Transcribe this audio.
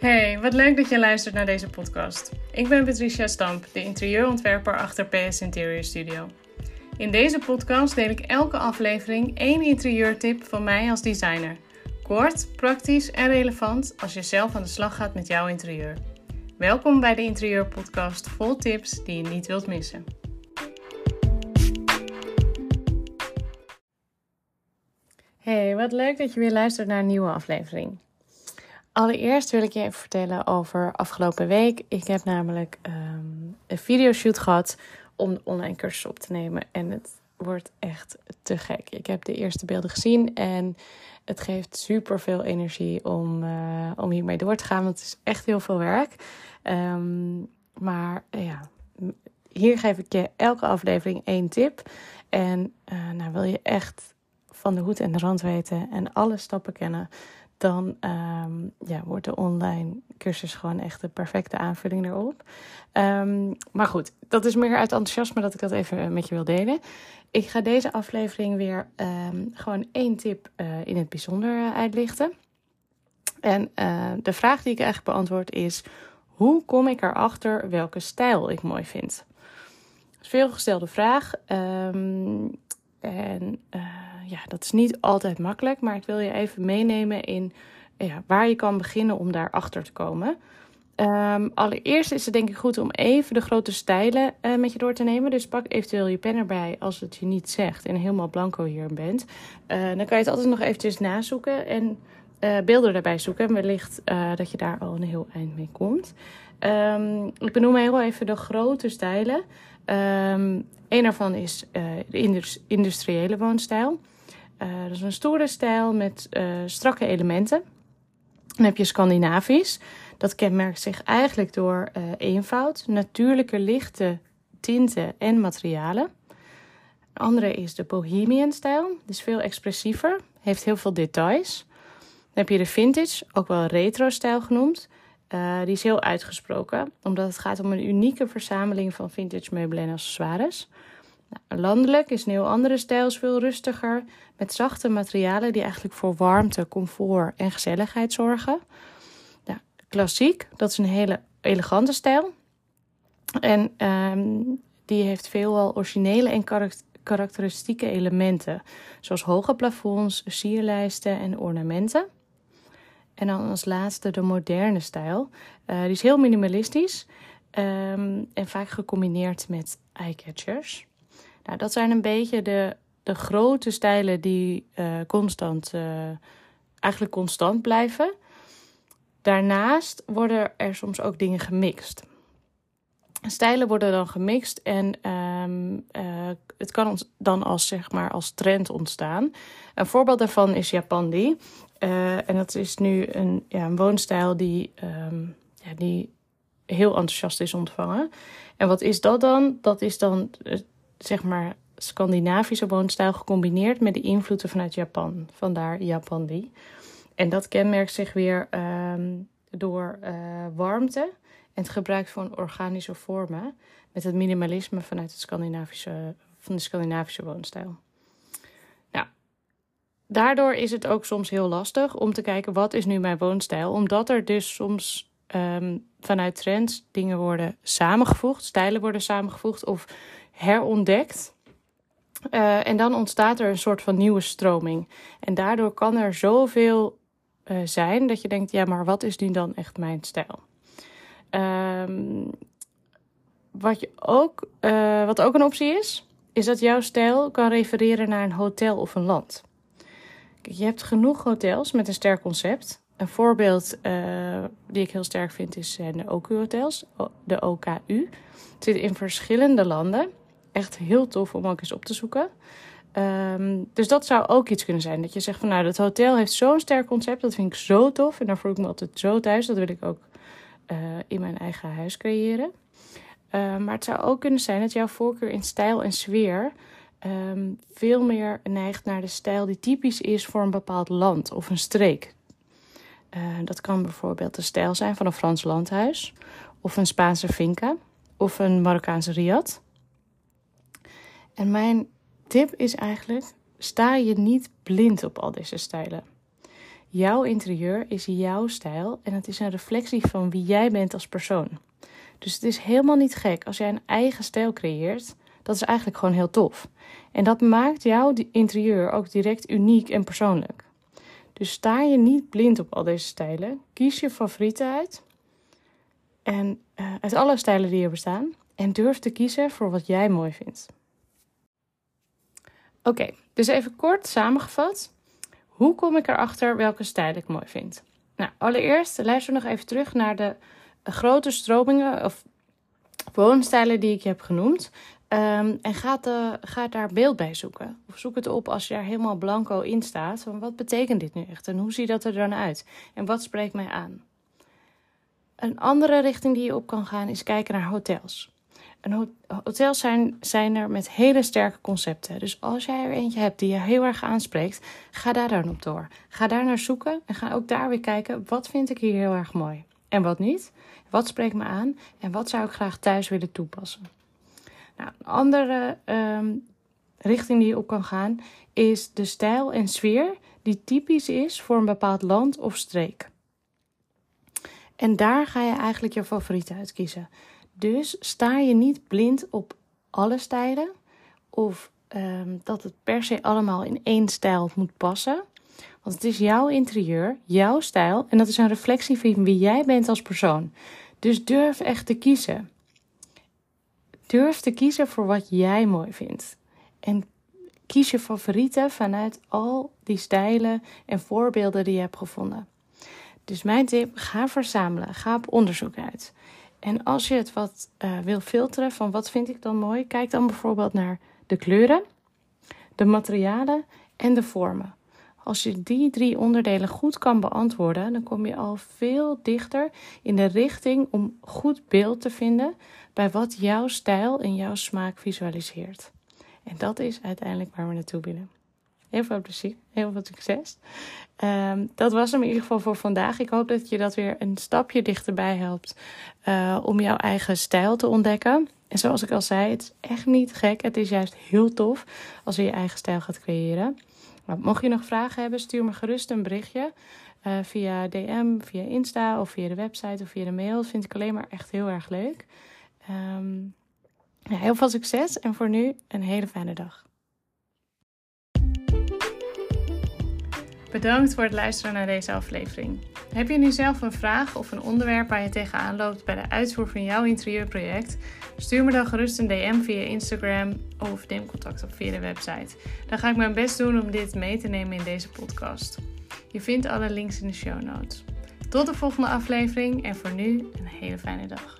Hey, wat leuk dat je luistert naar deze podcast. Ik ben Patricia Stamp, de interieurontwerper achter PS Interior Studio. In deze podcast deel ik elke aflevering één interieurtip van mij als designer. Kort, praktisch en relevant als je zelf aan de slag gaat met jouw interieur. Welkom bij de Interieurpodcast vol tips die je niet wilt missen. Hey, wat leuk dat je weer luistert naar een nieuwe aflevering. Allereerst wil ik je even vertellen over afgelopen week. Ik heb namelijk um, een videoshoot gehad om de online cursus op te nemen. En het wordt echt te gek. Ik heb de eerste beelden gezien en het geeft super veel energie om, uh, om hiermee door te gaan. Want het is echt heel veel werk. Um, maar uh, ja, hier geef ik je elke aflevering één tip. En uh, nou wil je echt van de hoed en de rand weten en alle stappen kennen dan um, ja, wordt de online cursus gewoon echt de perfecte aanvulling erop. Um, maar goed, dat is meer uit enthousiasme dat ik dat even met je wil delen. Ik ga deze aflevering weer um, gewoon één tip uh, in het bijzonder uh, uitlichten. En de vraag die ik eigenlijk beantwoord is: hoe kom ik erachter welke stijl ik mooi vind? Een veelgestelde vraag. En ja, dat is niet altijd makkelijk, maar ik wil je even meenemen in ja, waar je kan beginnen om daarachter te komen. Um, allereerst is het denk ik goed om even de grote stijlen uh, met je door te nemen. Dus pak eventueel je pen erbij als het je niet zegt en helemaal blanco hier bent. Uh, dan kan je het altijd nog eventjes nazoeken en beelden erbij zoeken. Wellicht dat je daar al een heel eind mee komt. Um, ik benoem heel even de grote stijlen. Um, een daarvan is de industriële woonstijl. Uh, dat is een stoere stijl met uh, strakke elementen. Dan heb je Scandinavisch. Dat kenmerkt zich eigenlijk door uh, eenvoud, natuurlijke lichte tinten en materialen. Een andere is de Bohemian stijl. Die is veel expressiever, heeft heel veel details. Dan heb je de vintage, ook wel retro stijl genoemd. Die is heel uitgesproken, omdat het gaat om een unieke verzameling van vintage meubelen en accessoires. Nou, landelijk is een heel andere stijl, veel rustiger, met zachte materialen die eigenlijk voor warmte, comfort en gezelligheid zorgen. Nou, klassiek, dat is een hele elegante stijl. En um, die heeft veelal originele en karakteristieke elementen, zoals hoge plafonds, sierlijsten en ornamenten. En dan als laatste de moderne stijl. Uh, die is heel minimalistisch um, en vaak gecombineerd met eyecatchers. Nou, dat zijn een beetje de, de grote stijlen die uh, constant, uh, eigenlijk constant blijven. Daarnaast worden er soms ook dingen gemixt. Stijlen worden dan gemixt en um, uh, het kan dan als, zeg maar, als trend ontstaan. Een voorbeeld daarvan is Japandi. En dat is nu een, ja, een woonstijl die, um, ja, die heel enthousiast is ontvangen. En wat is dat dan? Dat is dan zeg maar Scandinavische woonstijl gecombineerd met de invloeden vanuit Japan. Vandaar Japandi. En dat kenmerkt zich weer um, door uh, warmte en het gebruik van organische vormen met het minimalisme vanuit het Scandinavische, van de Scandinavische woonstijl. Nou, daardoor is het ook soms heel lastig om te kijken wat is nu mijn woonstijl, omdat er dus soms um, vanuit trends dingen worden samengevoegd, stijlen worden samengevoegd of herontdekt. Uh, en dan ontstaat er een soort van nieuwe stroming. En daardoor kan er zoveel uh, zijn dat je denkt: ja, maar wat is nu dan echt mijn stijl? Um, wat, je ook, uh, wat ook een optie is, is dat jouw stijl kan refereren naar een hotel of een land. Kijk, je hebt genoeg hotels met een sterk concept. Een voorbeeld die ik heel sterk vind is de OQ-hotels, de OKU. Het zit in verschillende landen echt heel tof om ook eens op te zoeken. Um, dus dat zou ook iets kunnen zijn. Dat je zegt van nou, dat hotel heeft zo'n sterk concept. Dat vind ik zo tof. En daar voel ik me altijd zo thuis. Dat wil ik ook uh, in mijn eigen huis creëren. Uh, maar het zou ook kunnen zijn dat jouw voorkeur in stijl en sfeer um, veel meer neigt naar de stijl die typisch is voor een bepaald land of een streek. Uh, dat kan bijvoorbeeld de stijl zijn van een Frans landhuis, of een Spaanse finca, of een Marokkaanse riad. En mijn tip is eigenlijk: sta je niet blind op al deze stijlen. Jouw interieur is jouw stijl en het is een reflectie van wie jij bent als persoon. Dus het is helemaal niet gek als jij een eigen stijl creëert. Dat is eigenlijk gewoon heel tof. En dat maakt jouw interieur ook direct uniek en persoonlijk. Dus sta je niet blind op al deze stijlen. Kies je favorieten uit. En uh, uit alle stijlen die er bestaan. En durf te kiezen voor wat jij mooi vindt. Oké, dus even kort samengevat. Hoe kom ik erachter welke stijl ik mooi vind? Nou, allereerst luister nog even terug naar de grote stromingen of woonstijlen die ik heb genoemd. Um, en ga, de, ga daar beeld bij zoeken. Of zoek het op als je daar helemaal blanco in staat. Wat betekent dit nu echt? En hoe ziet dat er dan uit? En wat spreekt mij aan? Een andere richting die je op kan gaan is kijken naar hotels. Hotels zijn, zijn er met hele sterke concepten. Dus als jij er eentje hebt die je heel erg aanspreekt, ga daar dan op door. Ga daar naar zoeken en ga ook daar weer kijken, wat vind ik hier heel erg mooi? En wat niet? Wat spreekt me aan? En wat zou ik graag thuis willen toepassen? Nou, een andere ehm, richting die je op kan gaan is de stijl en sfeer die typisch is voor een bepaald land of streek. En daar ga je eigenlijk je favoriet uitkiezen. Dus sta je niet blind op alle stijlen of ehm, dat het per se allemaal in één stijl moet passen. Want het is jouw interieur, jouw stijl en dat is een reflectie van wie jij bent als persoon. Dus durf echt te kiezen. Durf te kiezen voor wat jij mooi vindt. En kies je favorieten vanuit al die stijlen en voorbeelden die je hebt gevonden. Dus mijn tip: ga verzamelen, ga op onderzoek uit. En als je het wat uh, wil filteren van wat vind ik dan mooi, kijk dan bijvoorbeeld naar de kleuren, de materialen en de vormen. Als je die drie onderdelen goed kan beantwoorden, dan kom je al veel dichter in de richting om goed beeld te vinden bij wat jouw stijl en jouw smaak visualiseert. En dat is uiteindelijk waar we naartoe willen. Heel veel plezier, heel veel succes. Um, dat was hem in ieder geval voor vandaag. Ik hoop dat je dat weer een stapje dichterbij helpt uh, om jouw eigen stijl te ontdekken. En zoals ik al zei, het is echt niet gek. Het is juist heel tof als je je eigen stijl gaat creëren. Mocht je nog vragen hebben, stuur me gerust een berichtje. Uh, via DM, via Insta of via de website of via de mail. Vind ik alleen maar echt heel erg leuk. Um, ja, heel veel succes en voor nu een hele fijne dag. Bedankt voor het luisteren naar deze aflevering. Heb je nu zelf een vraag of een onderwerp waar je tegenaan loopt bij de uitvoer van jouw interieurproject? Stuur me dan gerust een DM via Instagram of neem contact op via de website. Dan ga ik mijn best doen om dit mee te nemen in deze podcast. Je vindt alle links in de show notes. Tot de volgende aflevering en voor nu een hele fijne dag.